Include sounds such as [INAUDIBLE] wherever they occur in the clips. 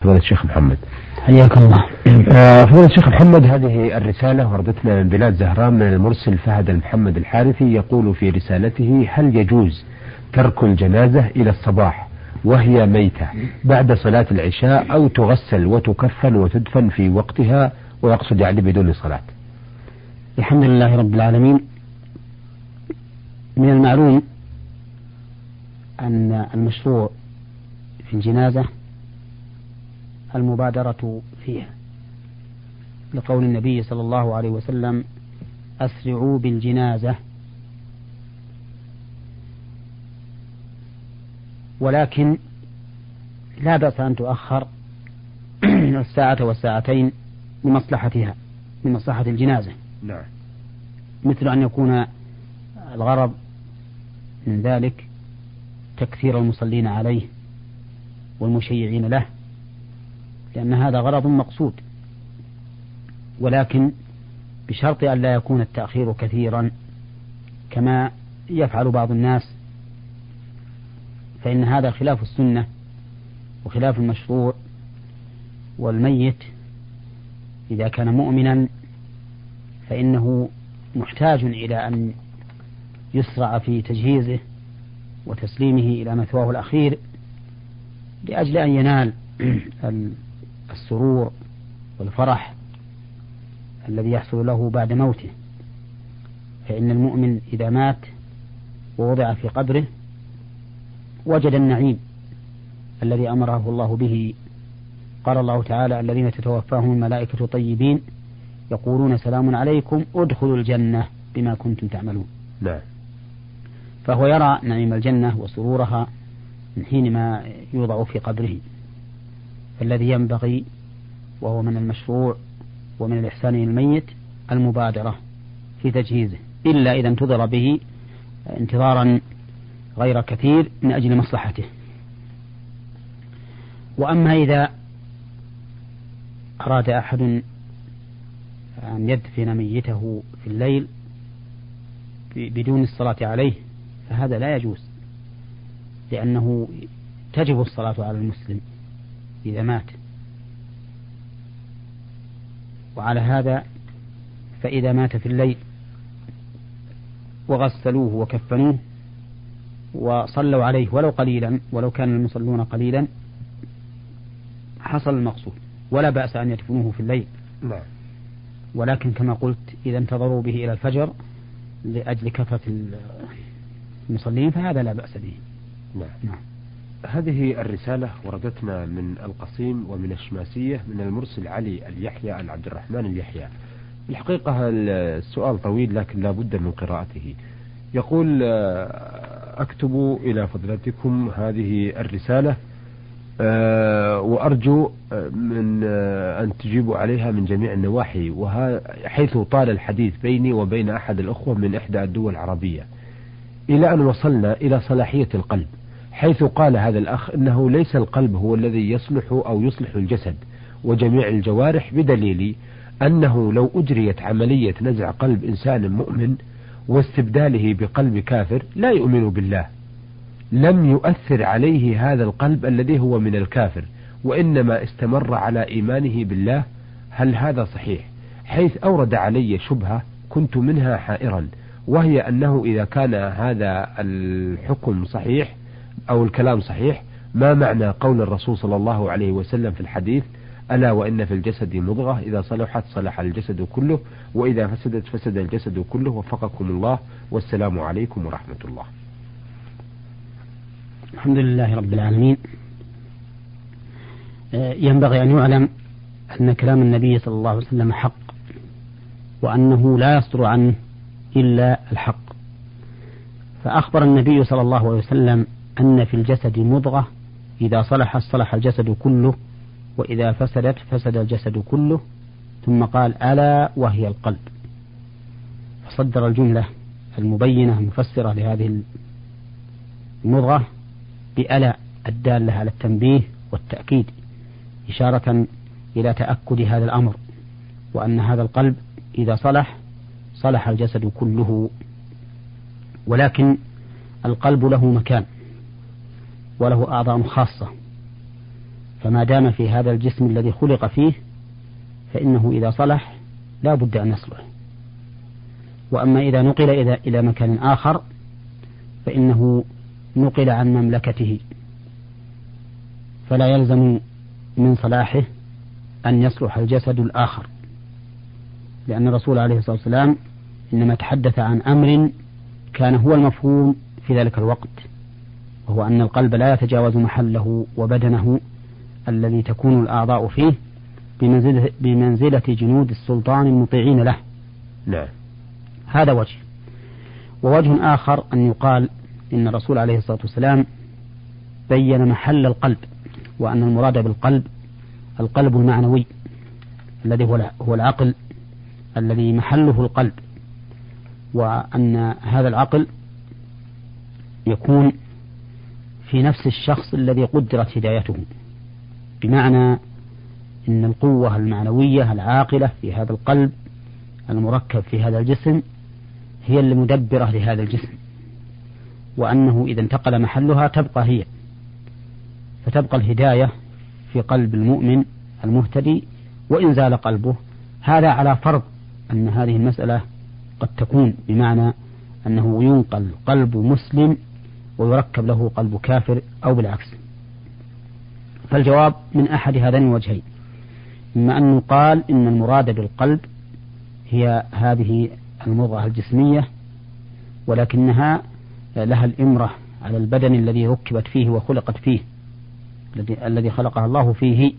فضيلة الشيخ محمد. حياك الله. آه، فضيلة الشيخ محمد هذه الرسالة وردتنا من بلاد زهران من المرسل فهد المحمد الحارثي يقول في رسالته هل يجوز ترك الجنازة إلى الصباح وهي ميتة بعد صلاة العشاء أو تغسل وتكفن وتدفن في وقتها ويقصد يعني بدون صلاة؟ الحمد لله رب العالمين. من المعلوم أن المشروع في الجنازة المبادرة فيها. لقول النبي صلى الله عليه وسلم أسرعوا بالجنازة. ولكن لا بأس أن تؤخر [CLEARS THROAT] الساعة والساعتين لمصلحتها لمصلحة الجنازة. نعم. مثل أن يكون الغرض من ذلك تكثير المصلين عليه والمشيعين له. لأن هذا غرض مقصود. ولكن بشرط أن لا يكون التأخير كثيرا كما يفعل بعض الناس فإن هذا خلاف السنة وخلاف المشروع والميت إذا كان مؤمنا فإنه محتاج إلى أن يسرع في تجهيزه وتسليمه إلى مثواه الأخير لأجل أن ينال [CLEARS THROAT] السرور والفرح الذي يحصل له بعد موته. فإن المؤمن إذا مات ووضع في قبره وجد النعيم الذي أمره الله به. قال الله تعالى الذين تتوفاهم الملائكة طيبين يقولون سلام عليكم ادخلوا الجنة بما كنتم تعملون. نعم فهو يرى نعيم الجنة وسرورها من حين ما يوضع في قبره. فالذي ينبغي وهو من المشروع ومن الإحسان للميت المبادرة في تجهيزه إلا إذا انتظر به انتظارا غير كثير من أجل مصلحته. وأما إذا أراد أحد أن يدفن ميته في الليل بدون الصلاة عليه فهذا لا يجوز لأنه تجب الصلاة على المسلم. إذا مات. وعلى هذا فإذا مات في الليل وغسلوه وكفنوه وصلوا عليه ولو قليلا ولو كان المصلون قليلا حصل المقصود. ولا بأس أن يدفنوه في الليل. نعم. ولكن كما قلت إذا انتظروا به إلى الفجر لأجل كثرة المصلين فهذا لا بأس به. نعم. هذه الرسالة وردتنا من القصيم ومن الشماسية من المرسل علي اليحيى العبد الرحمن اليحيى. الحقيقة السؤال طويل لكن لا بد من قراءته. يقول أكتب إلى فضلتكم هذه الرسالة وأرجو من أن تجيبوا عليها من جميع النواحي حيث طال الحديث بيني وبين أحد الأخوة من إحدى الدول العربية. إلى أن وصلنا إلى صلاحية القلب. حيث قال هذا الأخ أنه ليس القلب هو الذي يصلح أو يصلح الجسد وجميع الجوارح بدليل أنه لو أجريت عملية نزع قلب إنسان مؤمن واستبداله بقلب كافر لا يؤمن بالله. لم يؤثر عليه هذا القلب الذي هو من الكافر وإنما استمر على إيمانه بالله. هل هذا صحيح؟ حيث أورد علي شبهة كنت منها حائرا وهي أنه إذا كان هذا الحكم صحيح أو الكلام صحيح ما معنى قول الرسول صلى الله عليه وسلم في الحديث ألا وإن في الجسد مضغة إذا صلحت صلح الجسد كله وإذا فسدت فسد الجسد كله وفقكم الله والسلام عليكم ورحمة الله. الحمد لله رب العالمين. آه، ينبغي أن يعلم أن كلام النبي صلى الله عليه وسلم حق وأنه لا يصدر عنه إلا الحق. فأخبر النبي صلى الله عليه وسلم أن في الجسد مضغة إذا صلحت صلح الجسد كله وإذا فسدت فسد الجسد كله. ثم قال ألا وهي القلب. فصدر الجملة المبينة المفسرة لهذه المضغة بألا الدالة على التنبيه والتأكيد إشارة إلى تأكد هذا الأمر وأن هذا القلب إذا صلح صلح الجسد كله. ولكن القلب له مكان. وله أعضاء خاصة. فما دام في هذا الجسم الذي خلق فيه فإنه إذا صلح لا بد أن يصلح. وأما إذا نقل إلى إلى مكان آخر فإنه نقل عن مملكته. فلا يلزم من صلاحه أن يصلح الجسد الآخر. لأن الرسول عليه الصلاة والسلام إنما تحدث عن أمر كان هو المفهوم في ذلك الوقت. وهو أن القلب لا يتجاوز محله وبدنه الذي تكون الأعضاء فيه بمنزلة, بمنزلة جنود السلطان المطيعين له. نعم. هذا وجه. ووجه آخر أن يقال إن الرسول عليه الصلاة والسلام بين محل القلب وأن المراد بالقلب القلب المعنوي الذي هو العقل الذي محله القلب وأن هذا العقل يكون في نفس الشخص الذي قدرت هدايته. بمعنى أن القوة المعنوية العاقلة في هذا القلب المركب في هذا الجسم هي المدبرة لهذا الجسم. وأنه إذا انتقل محلها تبقى هي فتبقى الهداية في قلب المؤمن المهتدي وإن زال قلبه. هذا على فرض أن هذه المسألة قد تكون بمعنى أنه ينقل قلب مسلم ويركب له قلب كافر أو بالعكس. فالجواب من أحد هذين الوجهين. إما أن يقال إن المراد بالقلب هي هذه المضغة الجسمية ولكنها لها الإمرة على البدن الذي ركبت فيه وخلقت فيه الذي الذي خلقها الله فيه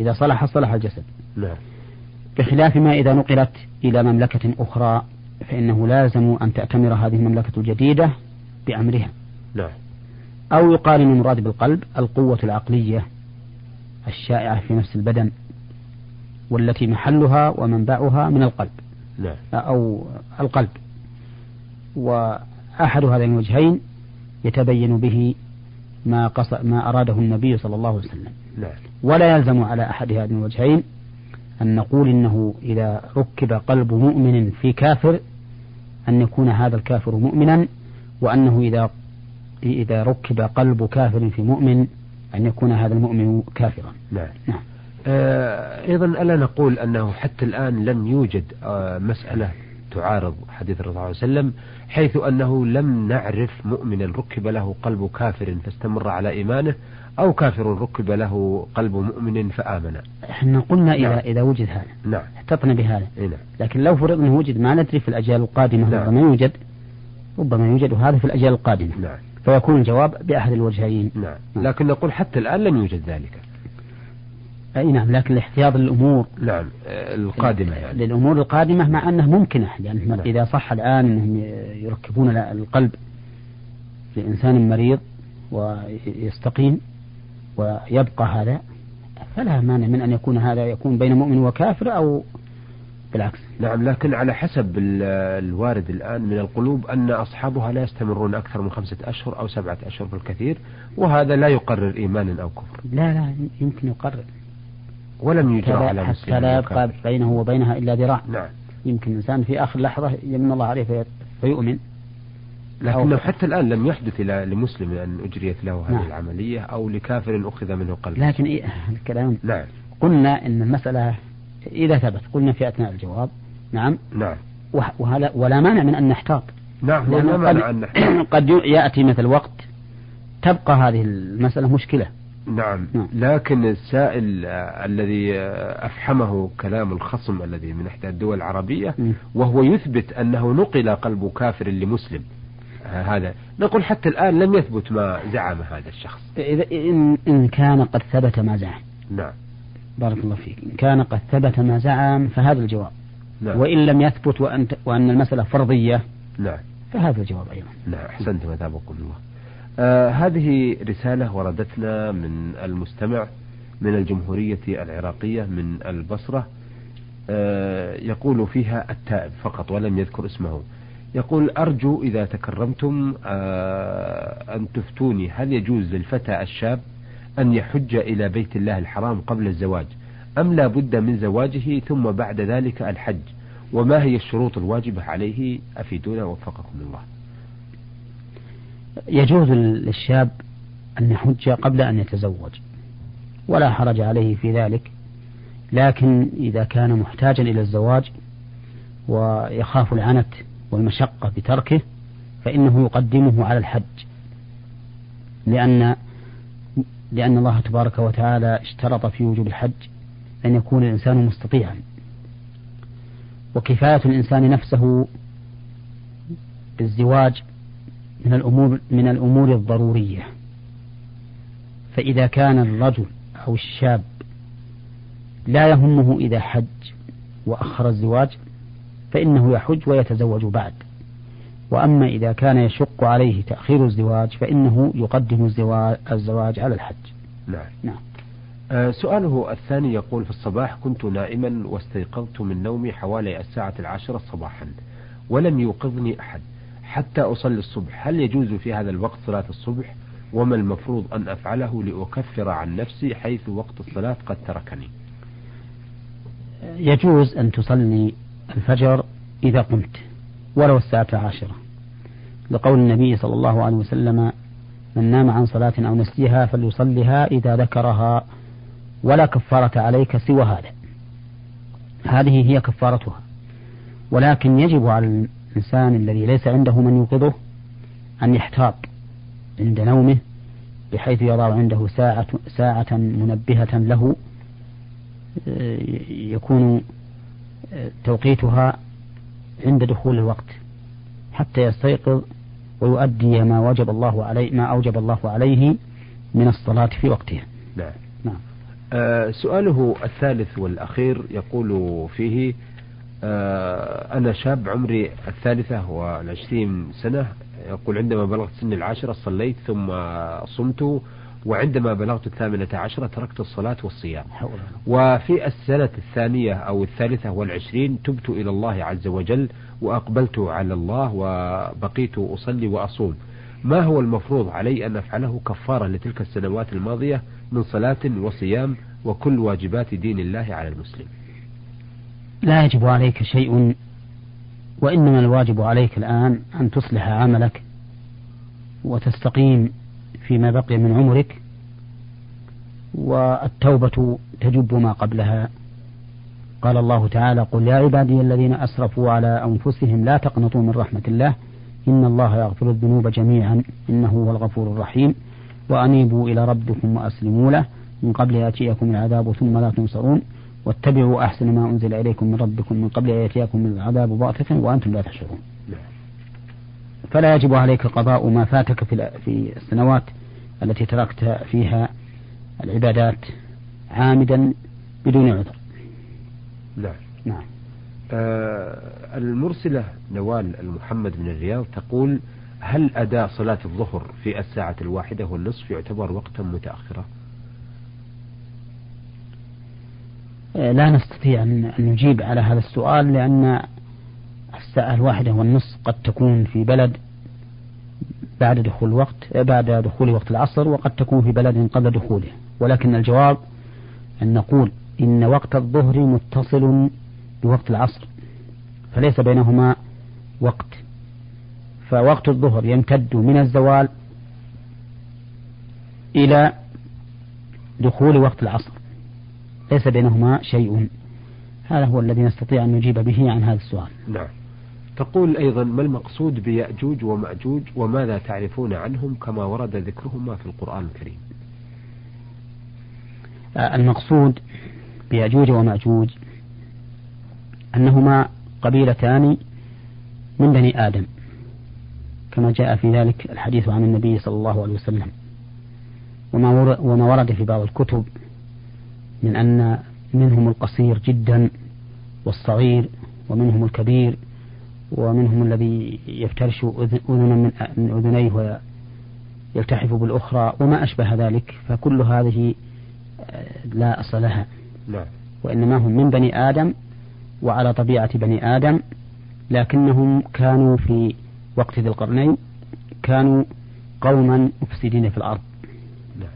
إذا صلح صلح الجسد. نعم. بخلاف ما إذا نقلت إلى مملكة أخرى فإنه لازم أن تأتمر هذه المملكة الجديدة بأمرها. نعم. أو يقال إن المراد بالقلب القوة العقلية الشائعة في نفس البدن والتي محلها ومنبعها من القلب. نعم. أو القلب. وأحد هذين الوجهين يتبين به ما قص ما أراده النبي صلى الله عليه وسلم. نعم. ولا يلزم على أحد هذين الوجهين أن نقول إنه إذا ركب قلب مؤمن في كافر أن يكون هذا الكافر مؤمنا وأنه إذا إذا ركب قلب كافر في مؤمن أن يكون هذا المؤمن كافرا. نعم. نعم. آه، أيضا ألا نقول أنه حتى الآن لم يوجد آه، مسألة تعارض حديث الرسول صلى الله عليه وسلم حيث أنه لم نعرف مؤمنا ركب له قلب كافر فاستمر على إيمانه أو كافر ركب له قلب مؤمن فآمن. إحنا قلنا إذا نعم. إذا وجد هذا. نعم. احتطنا بهذا. نعم. لكن لو فرض أنه وجد ما ندري في الأجيال القادمة نعم. ربما يوجد ربما يوجد هذا في الأجيال القادمة. نعم. فيكون الجواب بأحد الوجهين. نعم. لكن نقول حتى الآن لم يوجد ذلك. أي نعم لكن الاحتياط للأمور نعم القادمة يعني. للأمور القادمة مع أنه ممكنة يعني نعم. إذا صح الآن أنهم يركبون القلب لإنسان مريض ويستقيم ويبقى هذا فلا مانع من أن يكون هذا يكون بين مؤمن وكافر أو بالعكس. نعم لكن على حسب ال- الوارد الآن من القلوب أن أصحابها لا يستمرون أكثر من خمسة أشهر أو سبعة أشهر بالكثير وهذا لا يقرر إيمانا أو كفر لا لا يمكن يقرر. ولم يجرى على حتى لا يبقى. بينه وبينها إلا ذراع. نعم. يمكن الإنسان في آخر لحظة يمن الله عليه في- فيؤمن. لكنه حتى الآن لم يحدث إلى لمسلم أن أجريت له هذه نعم. العملية أو لكافر أخذ منه قلب لكن إيه الكلام. نعم. قلنا إن المسألة إذا ثبت. قلنا في أثناء الجواب. نعم. نعم. وه- وهلا ولا مانع من أن نحتاط. نعم ولا مانع أن [CLEARS THROAT] قد, قد يأتي مثل وقت تبقى هذه المسألة مشكلة. نعم. نعم. لكن السائل آه، الذي آه، أفحمه كلام الخصم الذي من إحدى الدول العربية مم. وهو يثبت أنه نقل قلب كافر لمسلم. آه، هذا نقول حتى الآن لم يثبت ما زعم هذا الشخص. إذا إن, إن كان قد ثبت ما زعم. نعم. بارك الله فيك. إن كان قد ثبت ما زعم فهذا الجواب. نعم. وإن لم يثبت وأن, وأن المسألة فرضية نعم. فهذا الجواب أيضا. نعم. أحسنتم أثابكم الله. آه هذه رسالة وردتنا من المستمع من الجمهورية العراقية من البصرة. آه يقول فيها التائب فقط ولم يذكر اسمه. يقول أرجو إذا تكرمتم آه أن تفتوني هل يجوز للفتى الشاب أن يحج إلى بيت الله الحرام قبل الزواج أم لا بد من زواجه ثم بعد ذلك الحج؟ وما هي الشروط الواجبة عليه؟ أفيدونا وفقكم الله يجوز للشاب أن يحج قبل أن يتزوج ولا حرج عليه في ذلك لكن إذا كان محتاجا إلى الزواج ويخاف العنت والمشقة بتركه فإنه يقدمه على الحج لأن لأن الله تبارك وتعالى اشترط في وجوب الحج أن يكون الإنسان مستطيعا. وكفاية الإنسان نفسه بالزواج من الأمور من الأمور الضرورية. فإذا كان الرجل أو الشاب لا يهمه إذا حج وأخر الزواج فإنه يحج ويتزوج بعد. وأما إذا كان يشق عليه تأخير الزواج فإنه يقدم الزواج, الزواج على الحج. نعم, نعم. آه سؤاله الثاني يقول في الصباح كنت نائما واستيقظت من نومي حوالي الساعة العاشرة صباحا ولم يوقظني أحد حتى أصلي الصبح. هل يجوز في هذا الوقت صلاة الصبح؟ وما المفروض أن أفعله لأكفر عن نفسي حيث وقت الصلاة قد تركني؟ يجوز أن تصلي الفجر إذا قمت. ولو الساعة العاشرة لقول النبي صلى الله عليه وسلم من نام عن صلاة أو نسيها فليصلها إذا ذكرها ولا كفارة عليك سوى هذا. هذه هي كفارتها. ولكن يجب على الإنسان الذي ليس عنده من يوقظه أن يحتاط عند نومه بحيث يضع عنده ساعة, ساعة منبهة له آه، يكون آه، توقيتها عند دخول الوقت حتى يستيقظ ويؤدي ما وجب الله عليه ما أوجب الله عليه من الصلاة في وقتها. نعم. نعم. آه سؤاله الثالث والأخير يقول فيه آه أنا شاب عمري الثالثة والعشرين سنة يقول عندما بلغت سن العاشرة صليت ثم صمت وعندما بلغت الثامنة عشرة تركت الصلاة والصيام. وفي السنة الثانية أو الثالثة والعشرين تبت إلى الله عز وجل وأقبلت على الله وبقيت أصلي وأصوم. ما هو المفروض علي أن أفعله كفارة لتلك السنوات الماضية من صلاة وصيام وكل واجبات دين الله على المسلم؟ لا يجب عليك شيء وإنما الواجب عليك الآن أن تصلح عملك وتستقيم فيما بقي من عمرك والتوبة تجب ما قبلها. قال الله تعالى قل يا عبادي الذين أسرفوا على أنفسهم لا تقنطوا من رحمة الله إن الله يغفر الذنوب جميعا إنه هو الغفور الرحيم. وأنيبوا إلى ربكم وأسلموا له من قبل يأتيكم العذاب ثم لا تنصرون. واتبعوا أحسن ما أنزل إليكم من ربكم من قبل أن يأتيكم العذاب بغتة وأنتم لا تشعرون فلا يجب عليك قضاء ما فاتك في في السنوات التي تركت فيها العبادات عامدا بدون عذر. نعم. نعم. آه المرسلة نوال المحمد من الرياض تقول هل أداء صلاة الظهر في الساعة الواحدة والنصف يعتبر وقتا متأخرا؟ آه لا نستطيع أن نجيب على هذا السؤال لأن الساعة الواحدة والنصف قد تكون في بلد بعد دخول الوقت بعد دخول وقت العصر وقد تكون في بلد قبل دخوله. ولكن الجواب أن نقول إن وقت الظهر متصل بوقت العصر فليس بينهما وقت. فوقت الظهر يمتد من الزوال إلى دخول وقت العصر ليس بينهما شيء. هذا هو الذي نستطيع أن نجيب به عن هذا السؤال. نعم. تقول أيضا ما المقصود بيأجوج ومأجوج وماذا تعرفون عنهم كما ورد ذكرهما في القرآن الكريم؟ المقصود بيأجوج ومأجوج أنهما قبيلتان من بني آدم كما جاء في ذلك الحديث عن النبي صلى الله عليه وسلم. وما ورد في بعض الكتب من أن منهم القصير جدا والصغير ومنهم الكبير ومنهم الذي يفترش أذنا من أذنيه ويلتحف بالأخرى وما أشبه ذلك فكل هذه آه، لا أصل لها لا. نعم. وإنما هم من بني آدم وعلى طبيعة بني آدم لكنهم كانوا في وقت ذي القرنين كانوا قوما مفسدين في الأرض لا. نعم.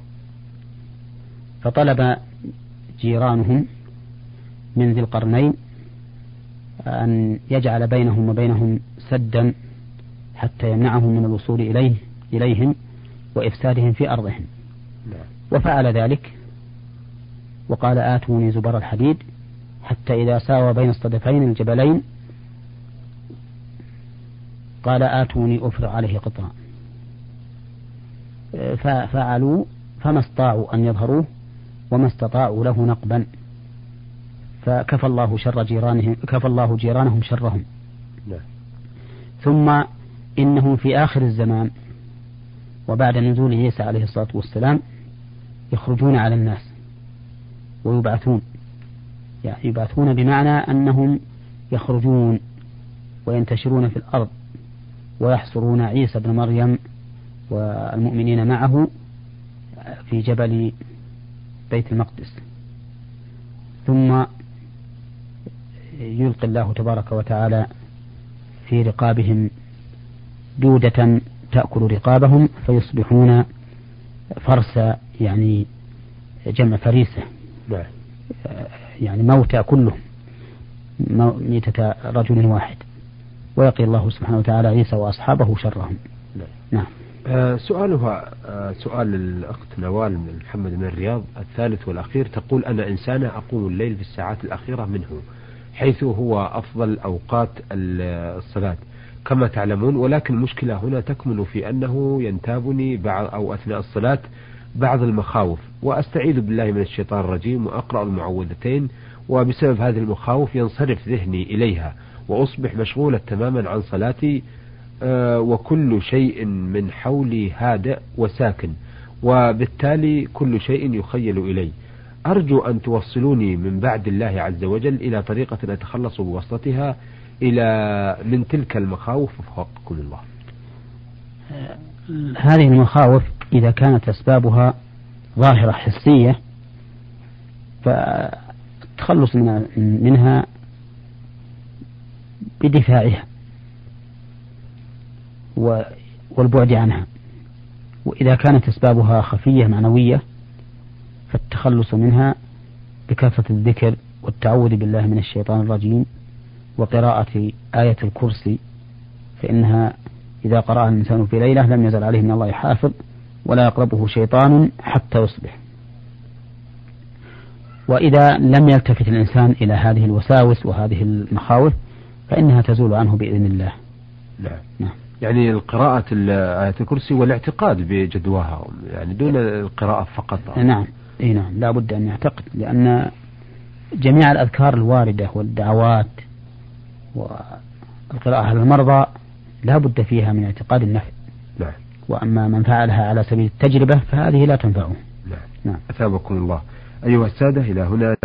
فطلب جيرانهم من ذي القرنين أن يجعل بينهم وبينهم سدا حتى يمنعهم من الوصول إليه إليهم وإفسادهم في أرضهم. وفعل ذلك وقال آتوني زبر الحديد حتى إذا ساوى بين الصدفين الجبلين قال آتوني أفرغ عليه قطرا ففعلوا فما استطاعوا أن يظهروه وما استطاعوا له نقبا فكفى الله شر جيرانهم كفى الله جيرانهم شرهم لا. نعم. ثم إنهم في آخر الزمان وبعد نزول عيسى عليه الصلاة والسلام يخرجون على الناس ويبعثون يعني يبعثون بمعنى أنهم يخرجون وينتشرون في الأرض ويحصرون عيسى بن مريم والمؤمنين معه في جبل بيت المقدس ثم يلقي الله تبارك وتعالى في رقابهم دودة تأكل رقابهم فيصبحون فرس يعني جمع فريسة. نعم. يعني موتى كلهم. ميتة رجل واحد. ويقي الله سبحانه وتعالى عيسى وأصحابه شرهم. نعم, نعم. آه سؤالها آه سؤال الأخت نوال من محمد من الرياض الثالث والأخير تقول أنا إنسانة أقوم الليل في الساعات الأخيرة منه. حيث هو أفضل أوقات الصلاة. كما تعلمون ولكن المشكلة هنا تكمن في أنه ينتابني بعض أو أثناء الصلاة بعض المخاوف. وأستعيذ بالله من الشيطان الرجيم وأقرأ المعوذتين وبسبب هذه المخاوف ينصرف ذهني إليها وأصبح مشغولا تماما عن صلاتي آه، وكل شيء من حولي هادئ وساكن وبالتالي كل شيء يخيل إلي. أرجو أن توصلوني من بعد الله عز وجل إلى طريقة أتخلص بواسطتها إلى من تلك المخاوف وفقكم الله. هذه المخاوف إذا كانت أسبابها ظاهرة حسية فالتخلص منها بدفاعها والبعد عنها. وإذا كانت أسبابها خفية معنوية فالتخلص منها بكثرة الذكر والتعوذ بالله من الشيطان الرجيم وقراءة آية الكرسي فإنها إذا قرأها الإنسان في ليلة لم يزل عليه من الله حافظ ولا يقربه شيطان حتى يصبح. وإذا لم يلتفت الإنسان إلى هذه الوساوس وهذه المخاوف فإنها تزول عنه بإذن الله. نعم, نعم. يعني القراءة آية الكرسي والاعتقاد بجدواها يعني دون القراءة فقط. نعم. إي نعم لا بد أن يعتقد لأن جميع الأذكار الواردة والدعوات والقراءة على المرضى لا بد فيها من اعتقاد النفع. نعم. وأما من فعلها على سبيل التجربة فهذه لا تنفعه. نعم. نعم. أثابكم الله. أيها السادة إلى هنا